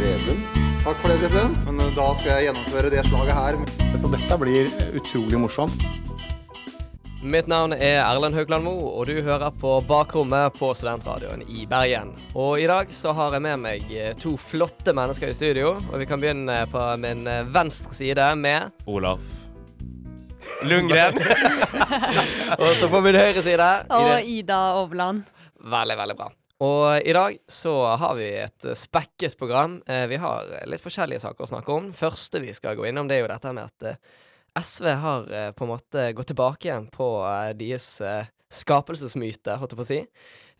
Vedum. Takk for det, president. Men eh, da skal jeg gjennomføre det slaget her. Så dette blir utrolig morsomt. Mitt navn er Erlend Haugland Moe, og du hører på Bakrommet på Studentradioen i Bergen. Og i dag så har jeg med meg eh, to flotte mennesker i studio, og vi kan begynne på min eh, venstre side med Olaf. Lundgren. og så på min høyre side Og Ida Overland. Veldig, veldig bra. Og i dag så har vi et eh, spekket program. Eh, vi har litt forskjellige saker å snakke om. Første vi skal gå innom, det er jo dette med at eh, SV har eh, på en måte gått tilbake igjen på eh, deres eh, skapelsesmyte, holdt jeg på å si.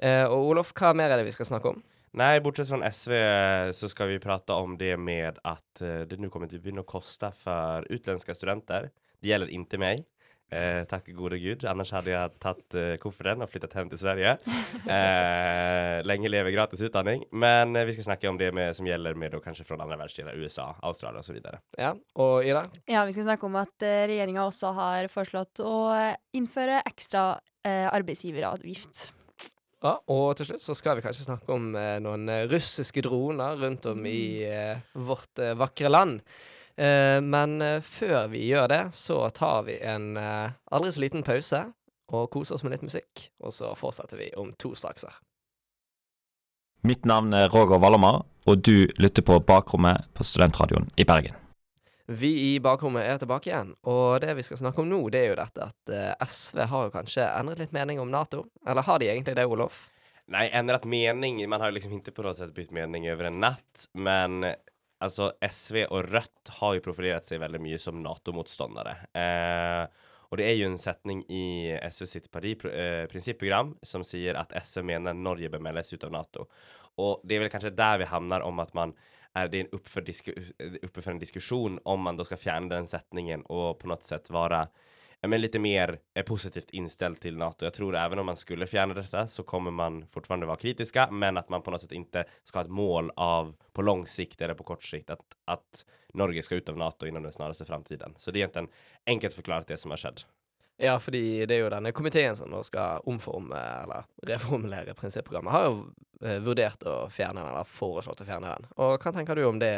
Eh, og Olof, hva mer er det vi skal snakke om? Nei, bortsett fra SV eh, så skal vi prate om det med eh, det nå kommer til å begynne å koste for utenlandske studenter. Det gjelder ikke mig. Eh, takk gode gud, annars hadde jeg tatt eh, kofferten og flyttet hjem til Sverige. Eh, lenge leve gratis utdanning. Men eh, vi skal snakke om det med, som gjelder med kanskje fra från andre världsdelar, USA, Australia osv. så vidare. Ja, og Ida? Ja, vi skal snakke om at eh, regjeringa også har foreslått å eh, innføre ekstra eh, arbeidsgiveravgift. Ja, og til slutt så skal vi kanskje snakke om eh, noen russiske droner rundt om i eh, vårt eh, vakre land. Eh, men eh, før vi gjør det, så tar vi en eh, aldri så liten pause og koser oss med litt musikk. Og så fortsetter vi om to strakser. Mitt navn er Roger Wallomar, og du lytter på Bakrommet på Studentradioen i Bergen. Vi i bakrommet er tilbake igjen, og det vi skal snakke om nå, det er jo dette at SV har jo kanskje endret litt mening om Nato. Eller har de egentlig det, Olof? Nei, endret mening. Man har jo liksom ikke på något sett bytt mening over en natt. Men alltså SV og Rødt har jo profilert seg veldig mye som Nato-motstandere. Eh, og det er jo en setning i SV sitt partiprinsipprogram eh, som sier at SV mener Norge bør meldes ut av NATO. Og det er vel kanskje der vi havner om at man er det en for, disku, för en diskusjon om man da skal fjerne den setningen og på noe sett ja, men lite mer eh, positivt inställd till NATO. Jag tror även om man skulle fjärna detta så kommer man fortfarande vara kritiska, men att man på något sätt inte ska ha ett mål av på lång sikt eller på kort sikt att, att Norge ska ut av NATO inom den snaraste framtiden. Så det er egentligen enkelt förklarat det som har skjedd. Ja, fordi det er jo denne komiteen som nå skal omforme, eller reformulere prinsipprogrammet, har jo eh, vurdert å fjerne den, eller foreslått å fjerne den. Og hva tenker du om det,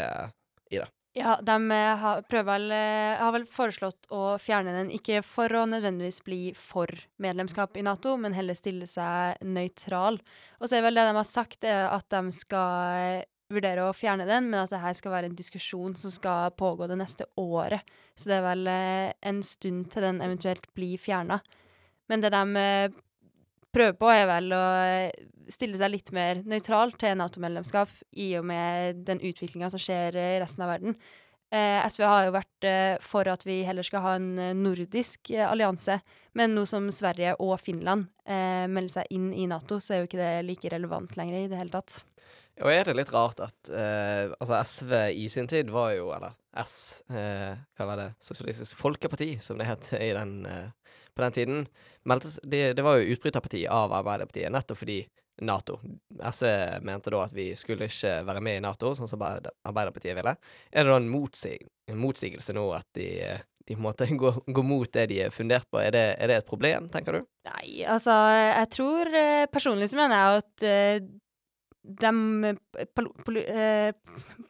Ida? Ja, de eh, har, vel, eh, har vel foreslått å fjerne den, ikke for å nødvendigvis bli for medlemskap i Nato, men heller stille seg nøytral. Og så er vel det de har sagt, er at de skal eh, vurdere å fjerne den, men at det her skal være en diskusjon som skal pågå det neste året. Så det er vel eh, en stund til den eventuelt blir fjerna. Men det de eh, prøver på, er vel å eh, stille seg litt mer nøytral til Nato-medlemskap, i og med den utviklinga som skjer i resten av verden. Eh, SV har jo vært eh, for at vi heller skal ha en eh, nordisk eh, allianse, men nå som Sverige og Finland eh, melder seg inn i Nato, så er jo ikke det like relevant lenger i det hele tatt. Og er det litt rart at altså SV i sin tid var jo, eller S, hva var det, Sosialistisk Folkeparti, som det het i den, eh, på den tiden, meldte, s- det, det var jo utbryterparti av Arbeiderpartiet, nettopp fordi Nato. SV mente da at vi skulle ikke være med i Nato, sånn som Arbeiderpartiet ville. Er det da en, motsig, en motsigelse nå at de, de på en måte går, går mot det de er fundert på? Er det, er det et problem, tenker du? Nei, altså, jeg tror eh, Personlig så mener jeg at eh, de eh,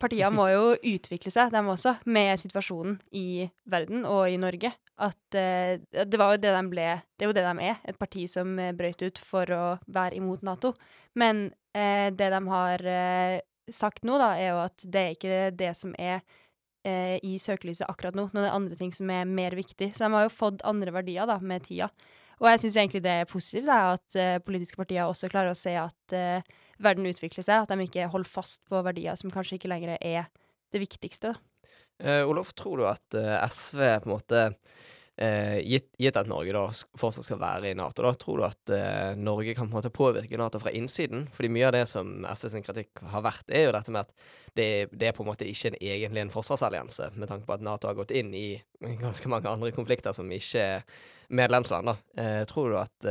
partiene må jo utvikle seg, de også, med situasjonen i verden og i Norge. At eh, det var jo det de ble Det er jo det de er, et parti som eh, brøt ut for å være imot Nato. Men eh, det de har eh, sagt nå, da, er jo at det er ikke det som er i søkelyset akkurat nå. Noen andre ting som er mer viktig. Så de har jo fått andre verdier da, med tida. Og jeg syns egentlig det er positivt, da, at politiske partier også klarer å se at verden utvikler seg, at de ikke holder fast på verdier som kanskje ikke lenger er det viktigste. Eh, Olof, tror du at uh, SV på en måte eh, gitt, gitt at Norge da fortsatt skal være i Nato, da, tror du at Norge kan på en måte påvirke Nato fra innsiden? Fordi mye av det som SV sin kritikk har vært, er jo dette med at det, det er på en måte ikke en, egentlig en forsvarsallianse, med tanke på at Nato har gått inn i ganske mange andre konflikter som ikke er medlemsland. da. Tror du at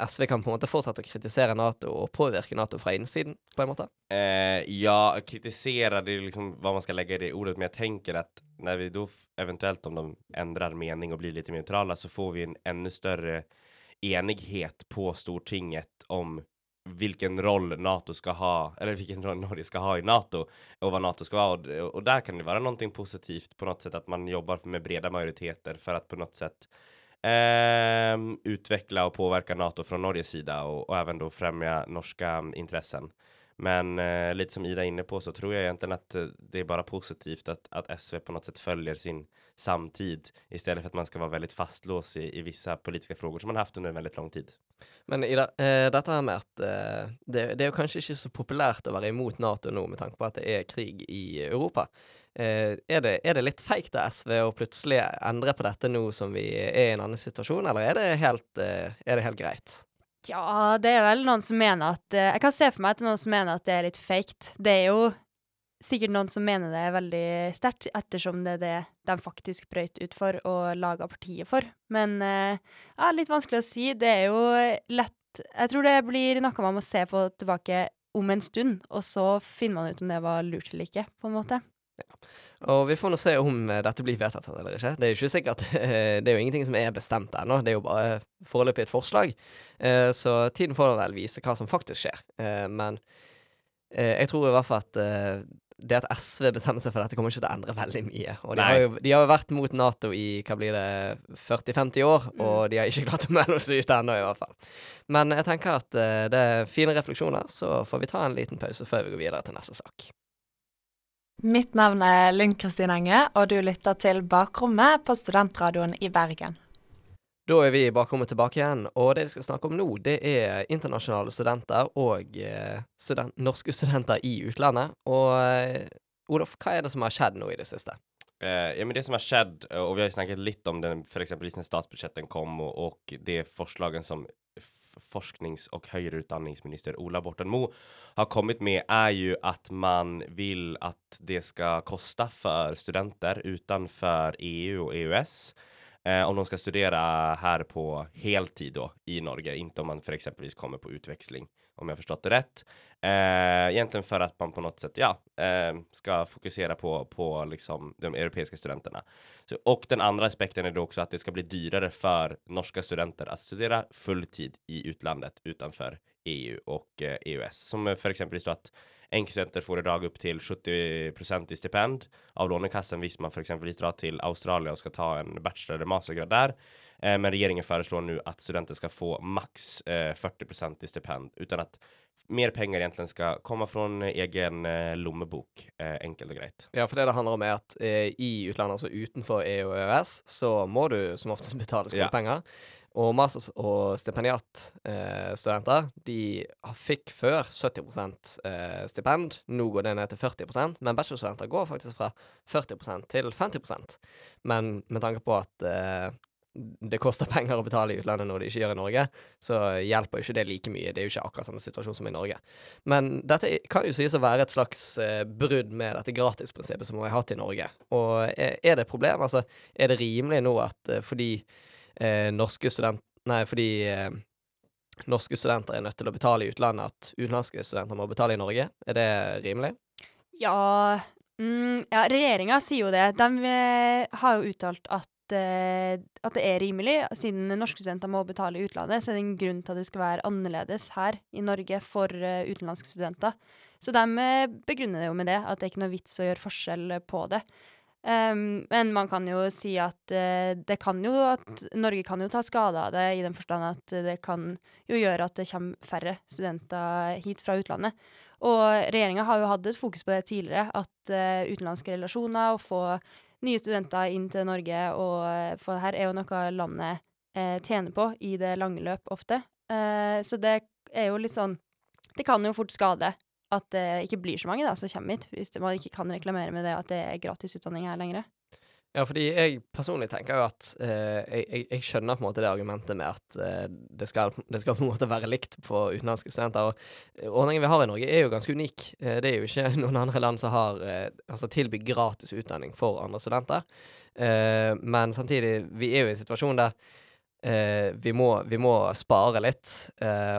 SV kan på en måte fortsette å kritisere Nato og påvirke Nato fra innsiden, på en måte? Eh, ja, kritisere det er liksom hva man skal legge i det ordet, men jeg tenker at når vi da eventuelt, om de endrer mening og blir litt nøytrale, så får vi en enda større enighet på Stortinget om hvilken roll NATO skal ha, eller hvilken roll Norge skal ha i NATO og hva NATO skal være. Og, og der kan det være noe positivt på noe sett, at man jobber med brede majoriteter for at på noe sätt ehm, utveckla och påverka NATO från Norges sida och, och även då främja norska intressen. Men eh, lite som Ida är inne på så tror jag egentligen att eh, det är bara positivt att, att SV på något sätt följer sin samtid istället för att man ska vara väldigt fastlåst i, i vissa politiska frågor som man haft under en veldig lang tid. Men Ida, eh, dette her med at eh, det, det er jo kanskje ikke så populært å være imot Nato nå, med tanke på at det er krig i Europa. Eh, er, det, er det litt feigt av SV å plutselig endre på dette nå som vi er i en annen situasjon, eller er det helt, eh, er det helt greit? Ja, det er vel noen som mener at eh, Jeg kan se for meg at det er noen som mener at det er litt feigt. Det er jo sikkert noen som mener det er veldig sterkt, ettersom det er det de faktisk brøyt ut for og laga partiet for. Men eh, ja, litt vanskelig å si. Det er jo lett Jeg tror det blir noe man må se på tilbake om en stund, og så finner man ut om det var lurt eller ikke, på en måte. Og vi får nå se om eh, dette blir vedtatt eller ikke. Det er jo ikke sikkert, det er jo ingenting som er bestemt ennå. Det er jo bare foreløpig et forslag. Eh, Så tiden får vel vise hva som faktisk skjer. Eh, Men jeg tror i hvert fall at det at SV bestemmer seg for dette, kommer ikke til å endre veldig mye. Og de har, jo, de har jo vært mot Nato i hva blir det, 40-50 år, og de har ikke klart å melde oss ut ennå, i hvert fall. Men jeg tenker at det er fine refleksjoner, så får vi ta en liten pause før vi går videre til neste sak. Mitt navn er Linn Kristin Enge, og du lytter til Bakrommet på Studentradioen i Bergen. Da er vi i bakrommet tilbake igjen, og det vi skal snakke om nå, det er internasjonale studenter og eh, student, norske studenter i utlandet. Og eh, Olof, hva er det som har skjedd nå i det siste? Eh, ja, men det som har skjedd, og vi har snakket litt om den, f.eks. exempel statsbudsjettet kom og, og det forslagene som forsknings och högre utbildningsminister Ola Borten Mo har kommit med är ju att man vill att det ska kosta för studenter utanför EU och EUS eh, om de ska studera här på heltid då i Norge, inte om man för exempelvis kommer på utväxling om jag förstått det rätt. Eh, egentligen för att man på något sätt, ja, eh, ska fokusera på, på liksom de europeiska studenterna. Så, och den andra aspekten är då också att det ska bli dyrare för norska studenter att studera fulltid i utlandet utanför EU och eh, EUS. Som för exempel så att enkelstudenter får idag upp till 70 i stipend av Lånekassan hvis man för exempelvis drar till Australien och ska ta en bachelor eller mastergrad där. Eh, men regeringen föreslår nu att studenter ska få max eh, 40 i stipend utan att mer penger egentlig skal komme fra egen eh, lommebok. Eh, enkelt og greit. Ja, for det det handler om, er at eh, i utlandet, altså utenfor EU og EØS, så må du som oftest betale Ja. skolepenger. Og masters- og stipendiatstudenter, eh, de fikk før 70 eh, stipend. Nå går det ned til 40% men bachelorstudenter går faktisk fra 40% til 50% Men med tanke på at eh, det koster penger å betale i utlandet når de ikke gjør i Norge, så hjelper jo ikke det like mye. Det er jo ikke akkurat samme situasjon som i Norge. Men dette kan jo sies å være et slags eh, brudd med dette gratisprinsippet som vi har hatt i Norge. Og er, er det et problem? Altså, er det rimelig nå at eh, fordi eh, norske student... Nei, fordi eh, norske studenter er nødt til å betale i utlandet, at utenlandske studenter må betale i Norge? Er det rimelig? Ja, mm, ja regjeringa sier jo det. De eh, har jo uttalt at, uh, at det er rimelig. Siden norske studenter må betale i utlandet, så er det en grunn til at det skal være annerledes her i Norge for uh, utenlandske studenter. Så de begrunner det jo med det, at det er ikke noe vits å gjøre forskjell på det. Um, men man kan jo si at det kan jo at Norge kan jo ta skade av det, i den forstand at det kan jo gjøre at det kommer færre studenter hit fra utlandet. Og regjeringa har jo hatt et fokus på det tidligere, at uh, utenlandske relasjoner, å få nye studenter inn til Norge, og for her er jo noe landet uh, tjener på i det lange løp ofte. Uh, så det er jo litt sånn Det kan jo fort skade at det ikke blir så mange da som kommer hit, hvis man ikke kan reklamere med det at det er gratis utdanning her lenger. Ja, fordi jeg personlig tenker jo at eh, jeg, jeg, skjønner på en måte det argumentet med at eh, det, skal, det skal på en måte være likt på utenlandske studenter. Og ordningen vi har i Norge er jo ganske unik. Eh, det er jo ikke noen andre land som har eh, altså tilbyr gratis utdanning for andre studenter. Eh, men samtidig, vi er jo i en situasjon der eh, vi, må, vi må spare litt.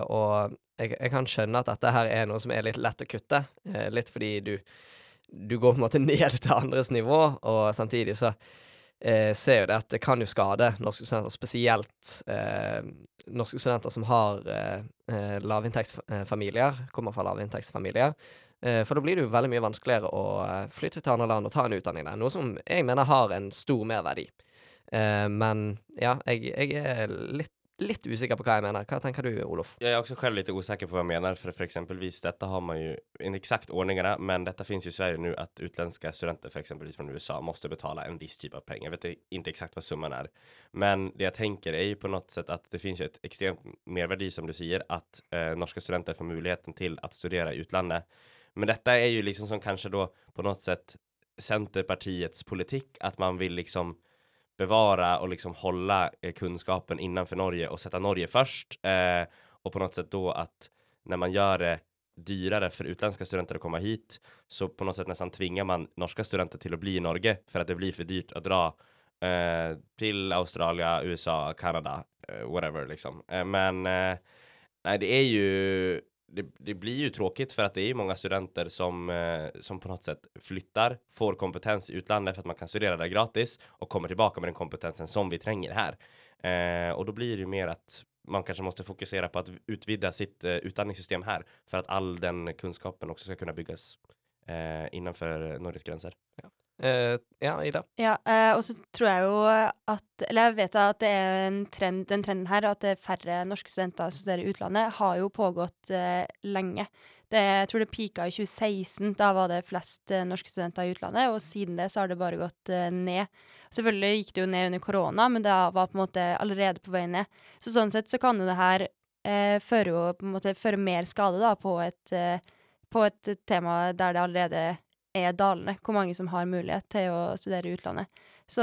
og jeg, jeg kan skjønne at dette her er noe som er litt lett å kutte. litt fordi du du går på en måte ned til andres nivå, og samtidig så eh, ser jo det at det kan jo skade norske studenter, spesielt eh, norske studenter som har eh, eh, lavinntektsfamilier, kommer fra lavinntektsfamilier. Eh, for da blir det jo veldig mye vanskeligere å eh, flytte til andre land og ta en utdanning der, noe som jeg mener har en stor merverdi. Men ja, jeg, jeg er litt litt usikker på hva jeg mener. Hva tenker du, Olof? Jeg er også selv litt usikker på hva jeg mener, for for eksempelvis, dette har man jo en exakt ordningarna, men dette finnes jo i Sverige nu at utenlandske studenter, for eksempelvis fra USA, måtte betale en viss typ av penger. Jeg vet ikke exakt hva summen er, men det jeg tenker er jo på noe sett at det finnes jo et extremt merverdi, som du sier, at eh, norske studenter får muligheten til å studere i utlandet. Men dette er jo liksom som kanskje da på noe sett Centerpartiets politikk, at man vil liksom bevara och liksom hålla kunnskapen kunskapen innanför Norge och sätta Norge först. Eh, och på något sätt då att när man gör det dyrare för utländska studenter att komma hit så på något sätt nästan tvingar man norska studenter till att bli i Norge för att det blir för dyrt att dra eh, till Australien, USA, Kanada, eh, whatever liksom. Eh, men eh, nej, det är ju det, det, blir ju tråkigt för att det är många studenter som, eh, som på något sätt flyttar, får kompetens i utlandet för att man kan studera där gratis och kommer tillbaka med den kompetensen som vi tränger här. Eh, och då blir det ju mer att man kanske måste fokusera på att utvidga sitt eh, utbildningssystem här för att all den kunskapen också ska kunna byggas eh, innanför Norges gränser. Ja. Uh, ja, Ida? Ja, uh, og så tror jeg jo at Eller jeg vet at det er en trend, den trenden her, at det er færre norske studenter som studerer i utlandet, har jo pågått uh, lenge. Det, jeg tror det pika i 2016. Da var det flest norske studenter i utlandet, og siden det så har det bare gått ned. Selvfølgelig gikk det jo ned under korona, men det var på en måte allerede på vei ned. Så sånn sett så kan jo det her føre jo på en måte føre mer skade da på et, på et tema der det allerede er dalende, hvor mange som har mulighet til å studere i utlandet. Så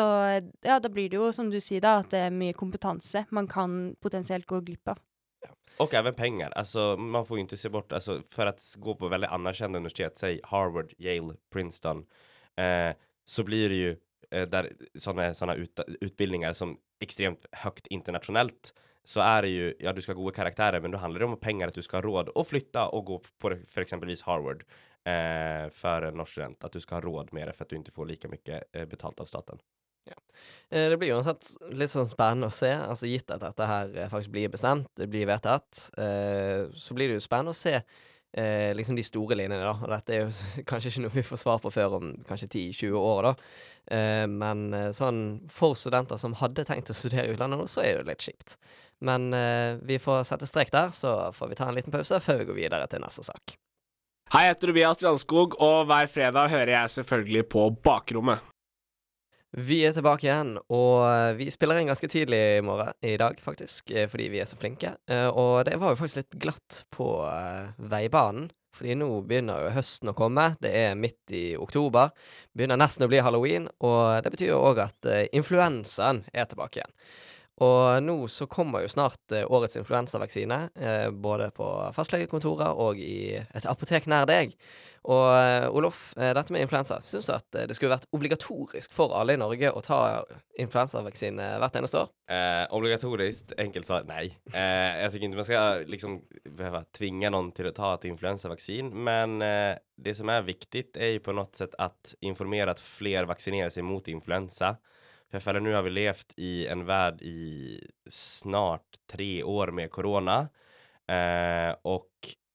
ja, da blir det jo, som du sier, da, at det er mye kompetanse man kan potensielt gå glipp av. Och även pengar. Alltså, man får ju inte se bort, alltså, för att gå på väldigt anerkända universitet, säg Harvard, Yale, Princeton, eh, så blir det ju eh, där sådana såna ut, utbildningar som extremt högt internationellt så är det ju, ja du ska ha gode karaktärer men då handlar det om pengar att du ska ha råd att flytta och gå på för exempelvis Harvard eh, för en norsk student. Att du ska ha råd med det för att du inte får lika mycket eh, betalt av staten. Ja. Eh, det blir uansett litt sånn spennende å se, altså gitt at dette her eh, faktisk blir bestemt, det blir vedtatt, eh, så blir det jo spennende å se eh, liksom de store linjene, da. Og dette er jo kanskje ikke noe vi får svar på før om kanskje 10-20 år, da. Eh, men sånn for studenter som hadde tenkt å studere utlandet nå, så er det litt kjipt. Men vi får sette strek der, så får vi ta en liten pause før vi går videre til neste sak. Hei, jeg heter Tobias Strandskog, og hver fredag hører jeg selvfølgelig på Bakrommet. Vi er tilbake igjen, og vi spiller inn ganske tidlig i morgen i dag, faktisk, eh, fordi vi er så flinke. Eh, og det var jo faktisk litt glatt på eh, veibanen, fordi nå begynner jo høsten å komme. Det er midt i oktober. Begynner nesten å bli halloween, og det betyr jo òg at influensaen er tilbake igjen. Og nå så kommer jo snart eh, årets influensavaksine, eh, både på fastlegekontorer og i et apotek nær deg. Og eh, Olof, dette med influensa, syns du at det skulle vært obligatorisk for alle i Norge å ta influensavaksine hvert eneste år? Eh, obligatorisk? enkelt svar, nei. Eh, jeg tycker ikke man skal liksom behøve tvinge noen til å ta et influensavaksin, men eh, det som er viktig, er jo på noe sett at informere at fler vaksinerer seg mot influensa. För för nu har vi levt i en värld i snart tre år med corona eh, och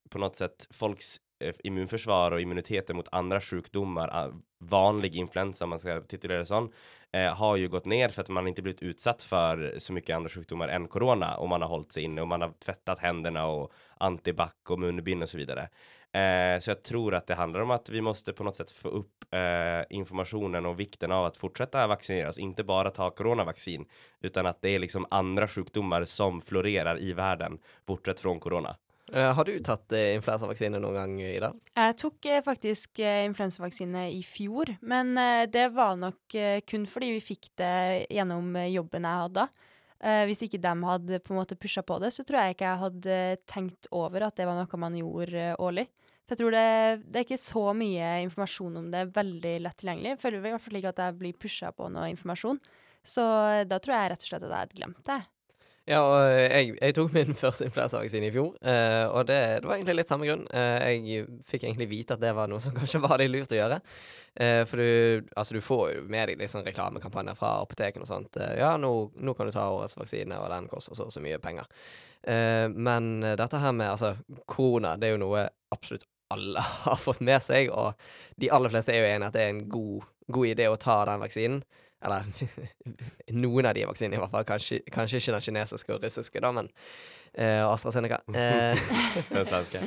på något sätt folks eh, immunförsvar och immuniteten mot andra sjukdomar, vanlig influensa om man ska titulera det sån, eh, har ju gått ner för att man inte blivit utsatt för så mycket andra sjukdomar än corona och man har hållit sig inne och man har tvättat händerna och antibac och munbind och så vidare. Eh, så jag tror att det handlar om att vi måste på något sätt få upp eh, informationen och vikten av att fortsätta vaccineras, inte bara ta coronavaccin, utan att det är liksom andra sjukdomar som florerar i världen, bortsett från corona. Eh, har du tatt eh, influensavaksine noen gang, Ida? Jeg tok eh, faktisk eh, influensavaksine i fjor, men eh, det var nok eh, kun fordi vi fikk det gjennom eh, jobben jeg hadde. Uh, hvis ikke de hadde på en måte pusha på det, så tror jeg ikke jeg hadde tenkt over at det var noe man gjorde uh, årlig. For jeg tror det, det er ikke så mye informasjon om det veldig lett tilgjengelig. Jeg føler i hvert fall ikke at jeg blir pusha på noe informasjon. Så eh, da tror jeg rett og slett at jeg hadde glemt det. Ja, og jeg, jeg tok min første influensavaksine i fjor, eh, og det, det var egentlig litt samme grunn. Eh, jeg fikk egentlig vite at det var noe som kanskje var litt lurt å gjøre. Eh, for du, altså, du får jo med deg sånn reklamekampanjer fra apotekene og sånt. Eh, ja, nå, nå kan du ta årets vaksine, og den koster så og så mye penger. Eh, men dette her med altså, korona, det er jo noe absolutt alle har fått med seg, og de aller fleste er jo enige at det er en god, god idé å ta den vaksinen. Eller noen av de vaksinene, i hvert fall. Kanskje, kanskje ikke den kinesiske og russiske, da, men eh, AstraZeneca. Eh, Den svenske.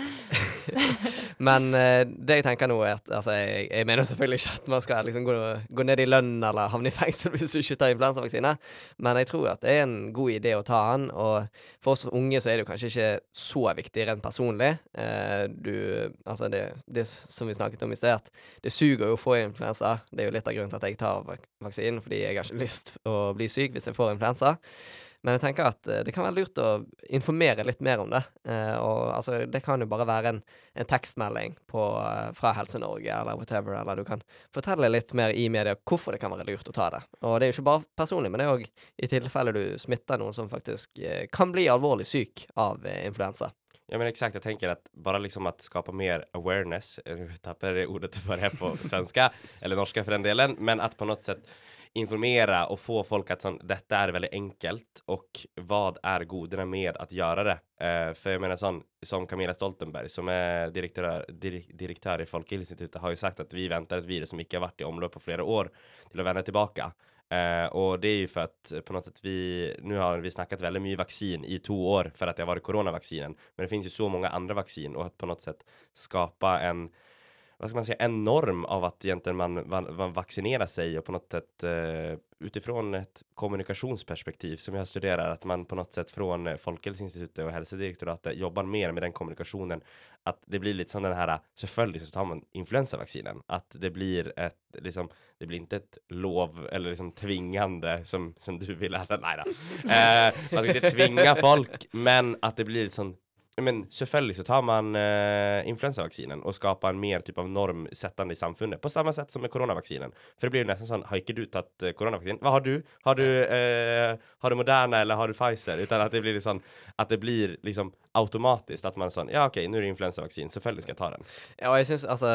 men eh, det jeg tenker nå, er at altså, jeg, jeg mener selvfølgelig ikke at man skal liksom gå, gå ned i lønn eller havne i fengsel hvis du ikke tar influensavaksine, men jeg tror at det er en god idé å ta den. Og for oss unge så er det jo kanskje ikke så viktig rent personlig. Du Altså, det, det som vi snakket om i sted, at det suger jo å få influensa. Det er jo litt av grunnen til at jeg tar vak vaksinen, fordi jeg har ikke lyst å bli syk hvis jeg får influensa. Men jeg tenker at eh, det kan være lurt å informere litt mer om det. Eh, og altså, det kan jo bare være en, en tekstmelding på, eh, fra Helse-Norge eller whatever, eller du kan fortelle litt mer i media hvorfor det kan være lurt å ta det. Og det er jo ikke bare personlig, men det er òg i tilfelle du smitter noen som faktisk kan bli alvorlig syk av influensa. Ja men exakt, jag tänker att bara liksom att skapa mer awareness, nu tappar jag ordet för det på svenska, eller norska för den delen, men att på något sätt informera och få folk att sån, detta är väldigt enkelt och vad är goderna med att göra det? Uh, för jag menar sån, som Camilla Stoltenberg som är direktör, dir, direktör i Folkhälsoinstitutet har ju sagt att vi väntar ett virus som ikke har varit i omlopp på flera år till att vända tillbaka. Uh, och det är ju för att eh, på något vi, nu har vi snackat väldigt mycket vaccin i två år för att det har varit coronavaccinen. Men det finns ju så många andra vaccin och att på något sätt skapa en vad ska man säga, en norm av att egentligen man, man, man vaccinerar sig och på något sätt eh, utifrån ett kommunikationsperspektiv som jag studerar att man på något sätt från Folkhälsoinstitutet och hälsodirektoratet jobbar mer med den kommunikationen att det blir lite som den här selvfølgelig så tar man influensavaccinen att det blir ett liksom det blir inte ett lov eller liksom tvingande som som du vill eller nej då. Eh, man ska inte tvinga folk men att det blir sån men selvfølgelig så tar man uh, influensavaksinen og skaper en mer typ av norm settende i samfunnet, på samme sett som med koronavaksinen. For det blir jo nesten sånn, har ikke du tatt eh, koronavaksinen? Hva har du? Har du, uh, har du Moderna eller har du Pfizer? Utan at det blir sånn, at det blir liksom automatisk at man sånn, ja ok, nå er det influensavaksinen, selvfølgelig skal jeg ta den. Ja, og jeg syns altså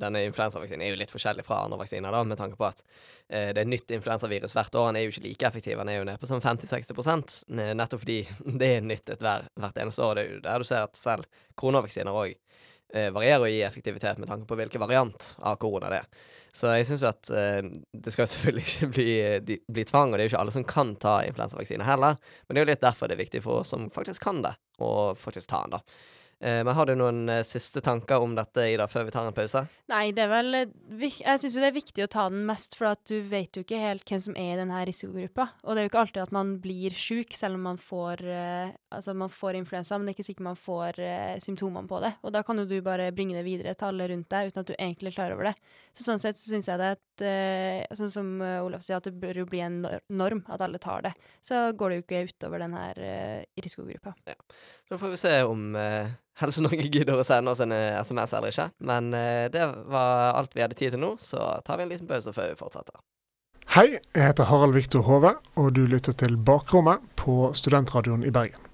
denne influensavaksinen er jo litt forskjellig fra andre vaksiner, da, med tanke på at eh, det er nytt influensavirus hvert år. Han er jo ikke like effektiv. Han er jo nede på sånn 50-60 ne- nettopp fordi det er nytt et hver, hvert eneste år. Det er jo der du ser at selv koronavaksiner òg eh, varierer i effektivitet med tanke på hvilken variant av korona det er. Så jeg syns jo at eh, det skal selvfølgelig ikke bli, de, bli tvang, og det er jo ikke alle som kan ta influensavaksine heller. Men det er jo litt derfor det er viktig for oss som faktisk kan det, å faktisk ta den, da. Eh, men har du noen eh, siste tanker om dette, Ida, før vi tar en pause? Nei, det er vel eh, Jeg syns jo det er viktig å ta den mest, for at du vet jo ikke helt hvem som er i denne risikogruppa. Og det er jo ikke alltid at man blir sjuk, selv om man får Altså, man får influensa, men det er ikke sikkert man får symptomene på det. Og da kan jo du bare bringe det videre til alle rundt deg, uten at du egentlig er klar over det. Så sånn sett så syns jeg det er et Sånn som eh, Olaf sier, at det bør jo bli en norm, at alle tar det. Så går det jo ikke utover den her eh, risikogruppa. Så får vi se om eh, Helse Norge gidder å sende oss en eh, SMS eller ikke. Men eh, det var alt vi hadde tid til nå, så tar vi en liten pause før vi fortsetter. Hei, jeg heter Harald Viktor Hove, og du lytter til Bakrommet på Studentradioen i Bergen.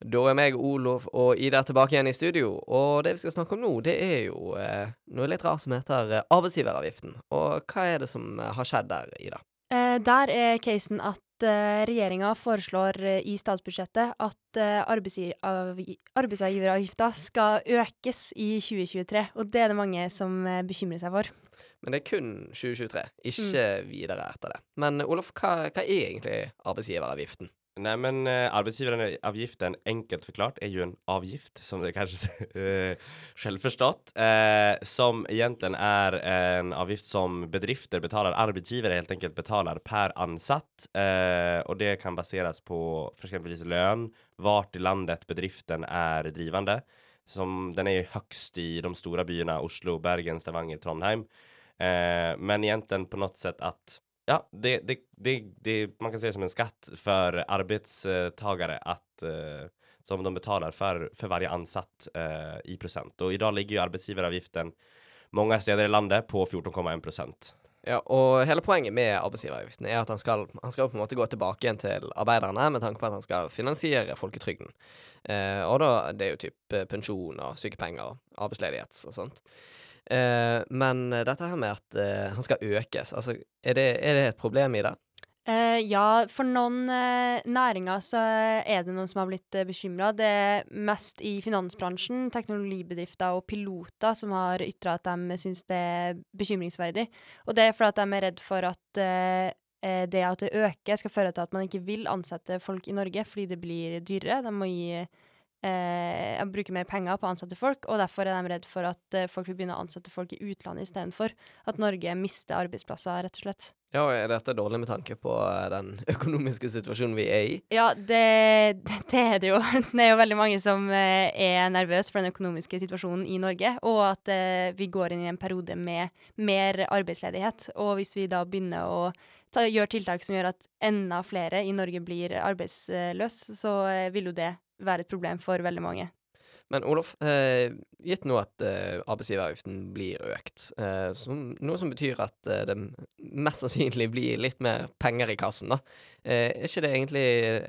Da er meg, Olof og Ida tilbake igjen i studio, og det vi skal snakke om nå, det er jo eh, noe litt rart som heter eh, arbeidsgiveravgiften. Og hva er det som eh, har skjedd der, Ida? Eh, der er casen at eh, regjeringa foreslår i statsbudsjettet at arbeidsgiveravgifta skal økes i 2023. Og det er det mange som bekymrer seg for. Men det er kun 2023, ikke videre etter det. Men Olof, hva, hva er egentlig arbeidsgiveravgiften? Nej men uh, arbeidsgiveravgiften, enkelt forklart, er jo en avgift som dere kanskje eh, självförstått uh, som egentlig er en avgift som bedrifter betalar arbeidsgivere helt enkelt betalar per ansatt uh, og det kan baseres på f.eks. lønn, hvor i landet bedriften er drivende, som den er høyest i de store byene Oslo, Bergen, Stavanger, Trondheim eh, men egentlig på noe sett att Ja, det, det, det, det, man kan se som en skatt för arbetstagare att eh, som de betalar för, för varje ansatt eh, i Og Och idag ligger ju arbetsgivaravgiften många steder i landet på 14,1 prosent. Ja, og hele poenget med arbeidsgiveravgiften er at han skal, han skal på en måte gå tilbake igjen til arbeiderne med tanke på at han skal finansiere folketrygden. Eh, og da det er jo typ eh, pensjon og sykepenger og arbeidsledighet og sånt. Eh, men dette her med at eh, han skal økes, altså er det, er det et problem i det? Eh, ja, for noen eh, næringer så er det noen som har blitt uh, bekymra. Det er mest i finansbransjen, teknologibedrifter og piloter som har ytra at de syns det er bekymringsverdig. Og det er fordi de er redd for at eh, eh, det at det øker, skal føre til at man ikke vil ansette folk i Norge fordi det blir dyrere. De må gi eh, bruke mer penger på å ansette folk, og derfor er de redd for at eh, folk vil begynne å ansette folk i utlandet istedenfor. At Norge mister arbeidsplasser, rett og slett. Ja, og er dette dårlig med tanke på eh, den økonomiske situasjonen vi er i? Ja, det, det er det jo. Det er jo veldig mange som eh, er nervøse for den økonomiske situasjonen i Norge, og at eh, vi går inn i en periode med mer arbeidsledighet. Og hvis vi da begynner å ta, gjøre tiltak som gjør at enda flere i Norge blir arbeidsløse, så vil jo det være et problem for veldig mange. Men Olof, eh, gitt nå at eh, arbeidsgiveravgiften blir økt, eh, som, noe som betyr at eh, det mest sannsynlig blir litt mer penger i kassen, da, eh, er ikke det egentlig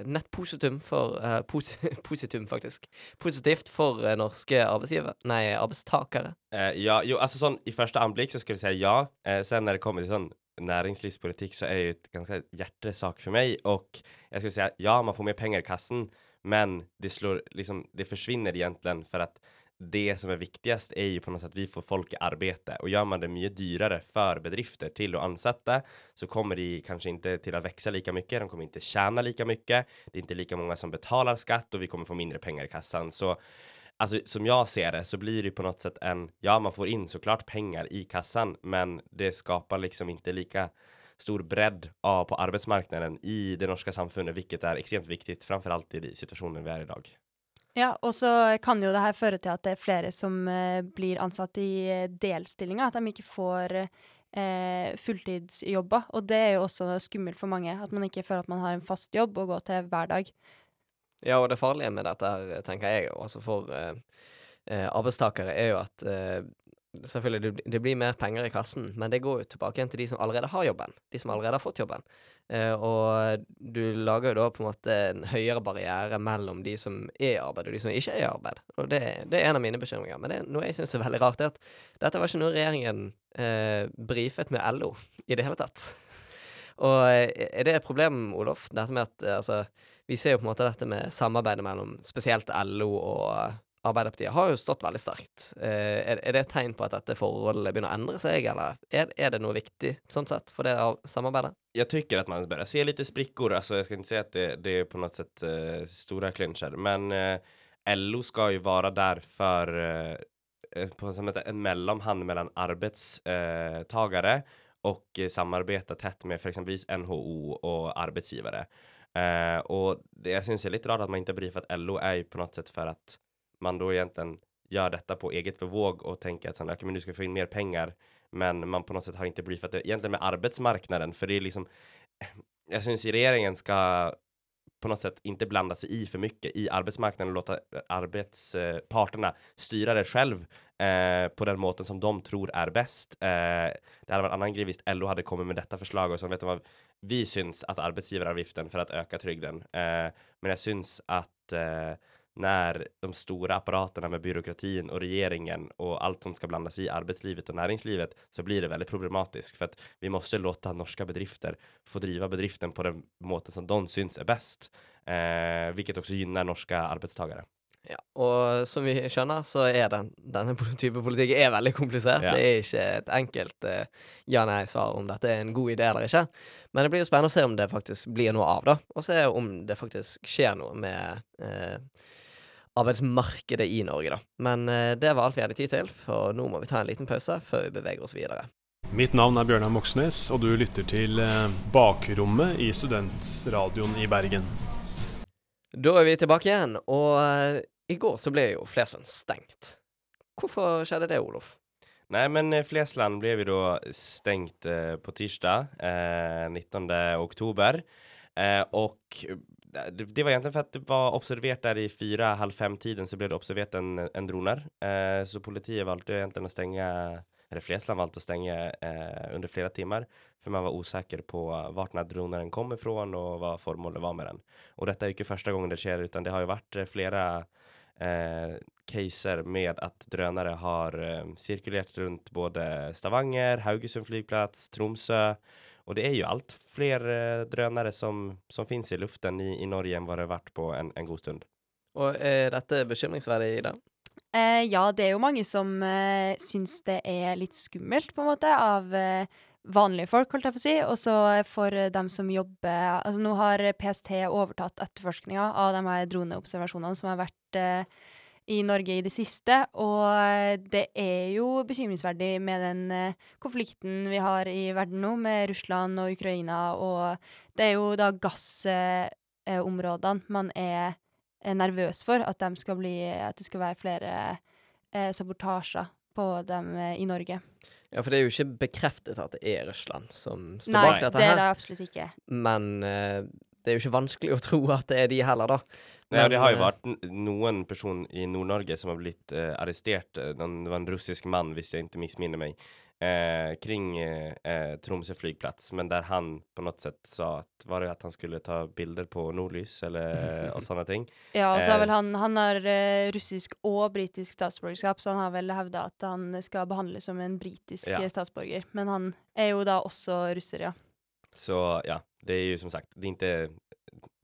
nett positum for eh, pos Positum, faktisk. Positivt for norske arbeidsgiver, nei, arbeidstakere? ja, jo, altså sånn i første anblikk så skulle jeg si ja. sen når det kommer til sånn næringslivspolitikk, så er det jo et ganske hjertesak for meg. Og jeg skulle si ja, man får mer penger i kassen. Men det slår liksom, det försvinner egentligen för att det som är viktigast är ju på något sätt att vi får folk i arbete och gör man det mye dyrare för bedrifter till att ansätta så kommer det kanskje ikke til å växa lika mycket. De kommer inte tjäna lika mycket. Det er ikke lika många som betalar skatt og vi kommer få mindre pengar i kassan. Så alltså som jeg ser det så blir det på något sätt en, ja, man får in såklart pengar i kassan, men det skapar liksom inte lika stor bredd av, på arbeidsmarkedet i det norske samfunnet, hvilket er ekstremt viktig, framfor alt i de situasjonene vi er i dag. Ja, og så kan jo det her føre til at det er flere som eh, blir ansatt i eh, delstillinger, at de ikke får eh, fulltidsjobber. Og det er jo også skummelt for mange, at man ikke føler at man har en fast jobb å gå til hver dag. Ja, og det farlige med dette her, tenker jeg, altså for eh, eh arbeidstakere, er jo at eh, Selvfølgelig, det, blir mer penger i kassen, men det går jo tilbake igjen til de som allerede har jobben. De som allerede har fått jobben. Eh, og du lager jo da på en måte en høyere barriere mellom de som er i arbeid, og de som ikke er i arbeid. Og det, det er en av mine bekymringer. Men det, noe jeg syns er veldig rart, er at dette var ikke noe regjeringen eh, brifet med LO i det hele tatt. Og eh, er det et problem, Olof, dette med at eh, altså Vi ser jo på en måte dette med samarbeidet mellom spesielt LO og Arbeiderpartiet har jo stått veldig sterkt. Eh, er, det et tegn på at dette forholdet begynner å endre seg, eller er, det noe viktig sånn sett for det samarbeidet? Jeg tycker at man börjar se litt sprickor, alltså jag ska inte säga att det, det er på noe sett uh, stora clincher, men uh, LO skal jo være der for uh, på som ett, en mellomhand mellom arbetstagare og samarbeide tett med f.eks. NHO og arbeidsgivere. Uh, og det, jeg syns det er litt rart at man inte brifet LO er jo på noe sett for att man då egentligen gör detta på eget bevåg och tänker att okay, men nu ska få in mer pengar. Men man på något sätt har inte briefat det egentligen med arbetsmarknaden, för det är liksom. Jag syns regeringen ska på något sätt inte blanda sig i för mycket i arbetsmarknaden och låta arbetsparterna styra det själv eh, på den måten som de tror är bäst. Eh, det hade varit annan grej visst LO hade kommit med detta förslag och så vet vad vi syns att arbetsgivaravgiften för att öka trygden. Eh, men jag syns att eh, när de stora apparaterna med byråkratin och regeringen och allt som ska blandas i arbetslivet och näringslivet så blir det väldigt problematiskt för att vi måste låta norska bedrifter få driva bedriften på den måten som de syns är bäst, eh, vilket också gynnar norska arbetstagare. Ja, og som vi skjønner, så er den, denne type politikk er veldig komplisert. Ja. Det er ikke et enkelt uh, ja-nei-svar om dette er en god idé eller ikke. Men det blir jo spennende å se om det faktisk blir noe av, da. Og se om det faktisk skjer noe med eh, arbeidsmarkedet i Norge, da. Men eh, det var alt vi hadde tid til, for nå må vi ta en liten pause før vi beveger oss videre. Mitt navn er Bjørnar Moxnes, og du lytter til eh, Bakrommet i Studentradioen i Bergen. Da er vi tilbake igjen, og eh, i går så ble jo Flesland stengt. Hvorfor skjedde det, Olof? Nei, men Flesland ble vi da stängt eh, på tirsdag eh, 19 oktober. Eh, och eh, det, det var egentlig for at det var observert der i fyra, halv fem tiden så ble det observert en, en droner. Eh, så politiet valgte egentlig å stenge eller Flesland valgte å stenge eh, under flere timer, for man var osäker på vart den här dronaren kom ifrån og hva formålet var med den. Og dette er jo ikke første gangen det sker utan det har jo vært flere flera eh, caser med at drønere har eh, sirkulert rundt både Stavanger, Haugesund flygplats, Tromsø. Och det är ju allt fler eh, drönare som, som finns i luften i, i Norge än vad det har vært på en, en god stund. Og er dette bekymringsverdig, Ida? Eh, ja, det er jo mange som eh, syns det er litt skummelt, på en måte, av eh, vanlige folk, holdt jeg på å si. Og så for eh, dem som jobber Altså, nå har PST overtatt etterforskninga av de her droneobservasjonene som har vært eh, i Norge i det siste. Og det er jo bekymringsverdig med den eh, konflikten vi har i verden nå, med Russland og Ukraina, og det er jo da gassområdene man er er nervøs for at, de skal bli, at det skal være flere eh, sabotasjer på dem eh, i Norge. Ja, for det er jo ikke bekreftet at det er Russland som står Nei, bak dette her. Nei, det er det absolutt ikke. Men eh, det er jo ikke vanskelig å tro at det er de heller, da. Nej, det har jo vært noen person i Nord-Norge som har blitt eh, arrestert. Eh, Den, det var en russisk man, hvis jeg ikke missminner meg, eh, kring eh, eh, Tromsø flygplats. Men der han på noe sett sa at var det at han skulle ta bilder på nordlys eller og sånne ting. Ja, og så har Eh, vel han, han har eh, russisk og britisk statsborgerskap, så han har vel hevda at han skal behandles som en britisk Ja. eh, statsborger. Men han er jo da også russer, ja. Så ja, det er jo som sagt, det er inte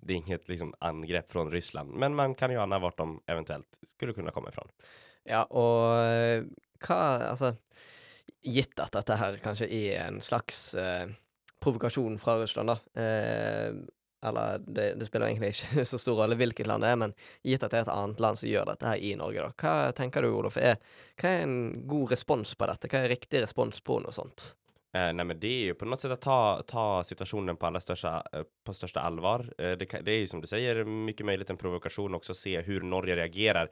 det är inget liksom angrepp från Ryssland, men man kan ju ana vart de eventuellt skulle kunna komma ifrån. Ja, og eh, hva Altså, gitt at dette her kanskje er en slags eh, provokasjon fra Russland, da. Eh, eller det, det spiller egentlig ikke så stor rolle hvilket land det er, men gitt at det er et annet land som gjør dette her i Norge, da. Hva tenker du, Olof? Er, hva er en god respons på dette? Hva er riktig respons på noe sånt? Eh, nej, men det är ju på något sätt att ta, ta situationen på allra största, eh, på största allvar. Eh, det, det är ju som du säger mycket möjligt en provokation också se hur Norge reagerar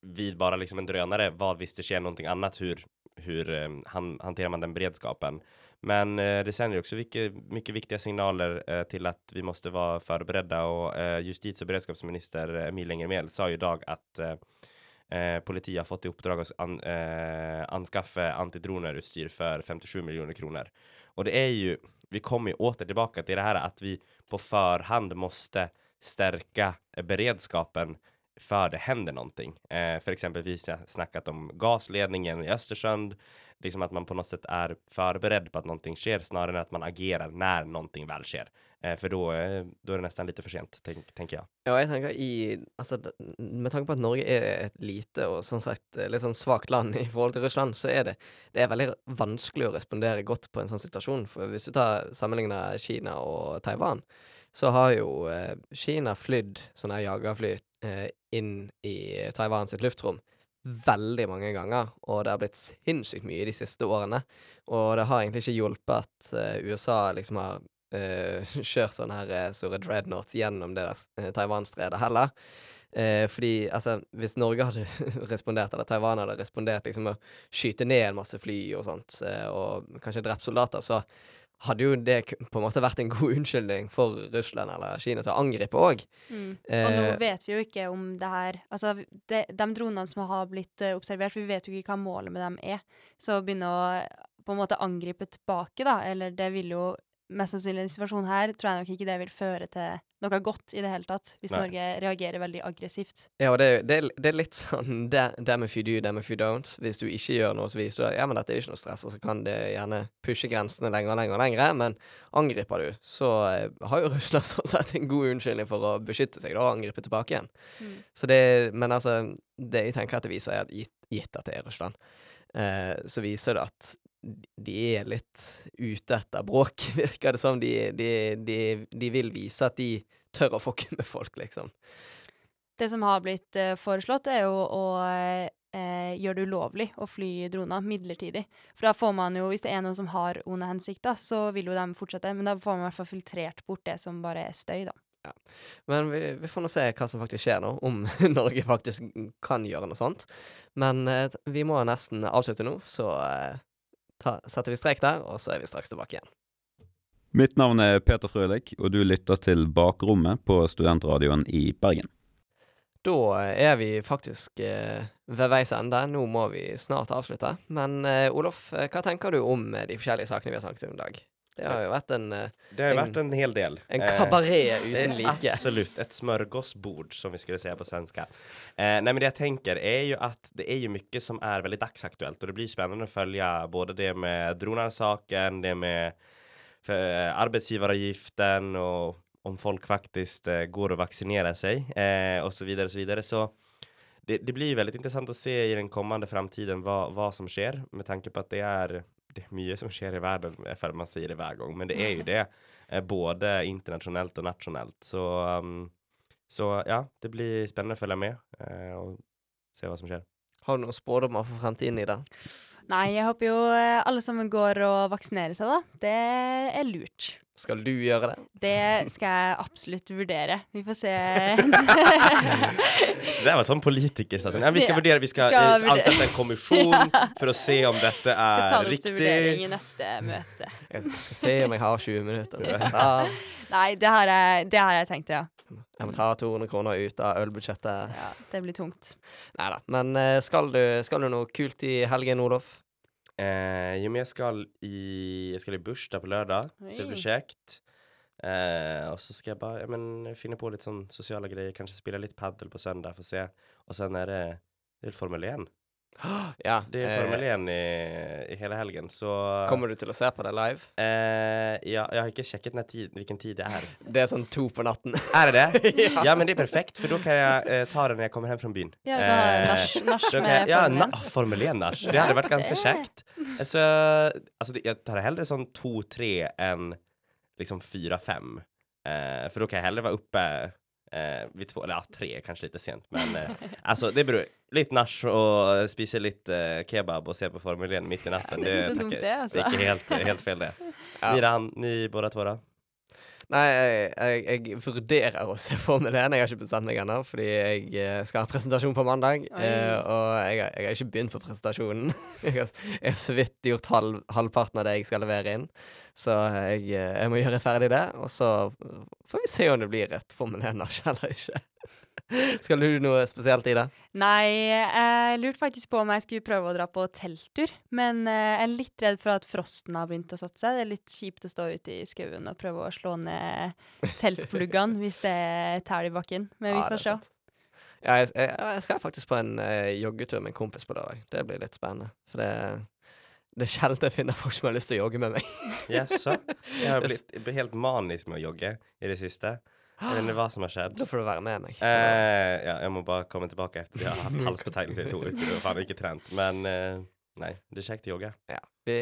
vid bara liksom en drönare. Vad visst det sker någonting annat? Hur, hur eh, man den beredskapen? Men eh, det sänder jo också mycket, mycket viktiga signaler till att vi måste vara förberedda och eh, justitie och beredskapsminister Emil Enger Mehl sa ju idag att eh, politiet har fått i oppdrag å an, eh, anskaffe antidronerutstyr for 57 millioner kroner. Och det är ju, vi kommer ju åter tillbaka till det här att vi på förhand måste stärka eh, beredskapen för det händer någonting. Eh, för exempelvis jag snackat om gasledningen i Östersjön, liksom att man på något sätt är förberedd på att någonting sker snarare än att man agerar när någonting väl sker. Eh, för då, eh, då det nästan lite för sent, tänk, tänker jag. Ja, jeg tenker i Altså, med tanke på at Norge er et lite og sånn sagt eh, litt sånn svakt land i forhold til Russland, så er det, det er veldig vanskelig å respondere godt på en sånn situasjon. For hvis du tar sammenligner Kina og Taiwan, så har jo eh, Kina flydd sånne jagerfly eh, inn i Taiwan sitt luftrom veldig mange ganger, og det har blitt sinnssykt mye de siste årene. Og det har egentlig ikke hjulpet at eh, USA liksom har uh, kjørt sånne her eh, store dreadnoughts gjennom det der Taiwan-stredet heller. Fordi altså, hvis Norge hadde respondert, eller Taiwan hadde respondert liksom med å skyte ned en masse fly og sånt, og kanskje drept soldater, så hadde jo det på en måte vært en god unnskyldning for Russland eller Kina til å angripe òg. Mm. Eh, Og nå vet vi jo ikke om det her Altså, de, de dronene som har blitt uh, observert, vi vet jo ikke hva målet med dem er. Så å begynne å på en måte angripe tilbake, da, eller det vil jo mest sannsynlig i denne situasjonen her tror jeg nok ikke det vil føre til noe godt i det hele tatt, hvis Nei. Norge reagerer veldig aggressivt. Ja, og det, er- det, er- det er litt sånn da- damn if you do, damn if you don't. Hvis du ikke gjør noe, så viser du at ja, men dette er ikke noe stress, og så kan det gjerne pushe grensene lenger og lenger og lenger. Men angriper du, så eh, har jo Russland sånn sett en god unnskyldning for å beskytte seg da, og angripe tilbake igjen. Mm. Så det, men altså, det jeg tenker at det viser, er at gitt, gitt at det er Russland, eh, så viser det at de er litt ute etter bråk, virker det som. De, de, de, de vil vise at de tør å fucke med folk, liksom. Det som har blitt uh, foreslått, er jo å eh, gjøre det ulovlig å fly droner midlertidig. For da får man jo, hvis det er noen som har onde hensikter, så vil jo de fortsette. Men da får man i hvert fall filtrert bort det som bare er støy, da. Men vi, vi får nå se hva som faktisk skjer nå, om Norge faktisk kan gjøre noe sånt. Men eh, vi må nesten avslutte nå, så eh, ta, setter vi strek der, og så er vi straks tilbake igjen. Mitt navn er Peter Frølik, og du lytter til Bakrommet på Studentradioen i Bergen. Da er vi faktisk eh, ved veis ende. Nå må vi snart avslutte. Men eh, Olof, eh, hva tenker du om eh, de forskjellige sakene vi har snakket om i dag? Det har jo vært en eh, Det har jo vært en hel del. En Eh, kabaret uten eh, like. Absolutt. Et smørgåsbord, som vi skulle si på svenska. Eh, nei, men det jeg tenker, er jo at det er jo mye som er veldig dagsaktuelt, og det blir spennende å følge både det med drönarsaken, det med arbeidsgiveravgiften, og om folk faktiskt eh, går og vaksinerer seg, eh, och så videre og så videre, Så det, det blir veldig interessant å se i den kommende framtiden hva, hva som skjer, med tanke på at det är det er mye som skjer i verden. för man sier det hver gang, men det er jo det, eh, både internasjonalt og nasjonalt. Så, um, så ja, det blir spennende å følge med uh, og se hva som skjer. Har du noen spådommer for fremtiden i det? Nei, jeg håper jo eh, alle sammen går og vaksinerer seg, da. Det er lurt. Skal du gjøre det? Det skal jeg absolutt vurdere. Vi får se. Det var sånn politiker sa, ja, vi skal vurdere, vi skal, skal ansätta en kommisjon For å se om detta Skal ta är det opp til vurdering i neste møte. Jeg skal se om jeg har 20 minutter. Skal ta, Nei, det har jeg, det har jeg tenkt, ja. jeg må ta 200 kroner ut av ølbudsjettet. Det blir tungt. Nei da. Men eh, skal du, skal du noe kult i helgen, Olof? Eh, jo, men jeg skal i, Jeg skal i Bursdag på lördag, så det blir kjekt. Eh, og så skal jeg bare men finne på litt sånn sosiale greier. Kanskje spille litt paddel på søndag for å se. Og så er det, det Formel 1. Ja. Det är eh, Formel 1 i, i hele helgen, så... Kommer du til å se på det live? Eh, ja, jeg har ikke sjekket när tid, hvilken tid det er. Det er sånn to på natten. Er det det? Ja. ja. men det er perfekt, for da kan jeg eh, ta det når jeg kommer hjem fra byen. Ja, da har nach- nach med jag, ja, Formel 1. na, Formel 1-nach. Det hadde vært ganske kjekt. käckt. Så, altså, jeg jag tar hellre sånn to-tre enn liksom 4-5. Eh, for da kan jeg hellre være uppe eh, vid två, eller ja, tre kanske lite sent. Men eh, alltså det beror, lite nash och spisa lite eh, kebab och se på Formel 1 mitt i natten. Det är så tackar- dumt det, alltså. det är helt, helt fel det. Ja. Mira, ni båda två då? Nei, jeg, jeg, jeg vurderer å se Formel 1. Jeg har ikke bestemt meg ennå, fordi jeg eh, skal ha presentasjon på mandag. Eh, og jeg, jeg har ikke begynt på presentasjonen. jeg, har, så vidt gjort halv, halvparten av det jeg skal levere inn. Så jeg, eh, jeg må gjøre ferdig det, og så får vi se om det blir et Formel 1-nach eller ikke. skal du noe spesielt i det? Nei, jeg lurte faktisk på om jeg skulle prøve å dra på telttur. Men eh, jeg er litt redd for at frosten har begynt å satse seg. Det er litt kjipt å stå ute i skauen og prøve å slå ned teltpluggene hvis det tæler tæl i bakken. Men vi Ja, får se. Ja, jeg, jeg, jeg skal faktisk på en uh, joggetur med en kompis på lørdag. Det blir litt spennende. For det, det er sjelden jeg finner folk som har lyst til å jogge med meg. Jaså? Jeg har blitt blitt helt manisk med å jogge i det siste. Jeg vet ikke hva som har skjedd. Da får du være med meg. Eh, ja, jeg må bare komme tilbake etter jeg har hatt halsbetegnelse i to uker og faen ikke trent. Men eh, nei, det er kjekt å jogge. Ja. Vi,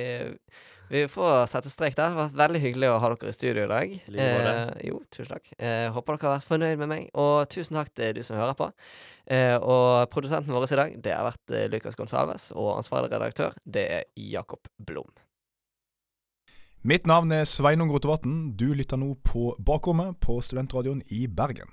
vi får sette strek der. Det har vært veldig hyggelig å ha dere i studio i dag. Eh, jo, tusen takk. Eh, håper dere har vært fornøyd med meg. Og tusen takk til du som hører på. Eh, og produsenten vår i dag, det har vært eh, Lucas Gonsalves. Og ansvarlig redaktør, det er Jakob Blom. Mitt navn er Sveinung Rotevatn. Du lytter nå på Bakrommet på Studentradioen i Bergen.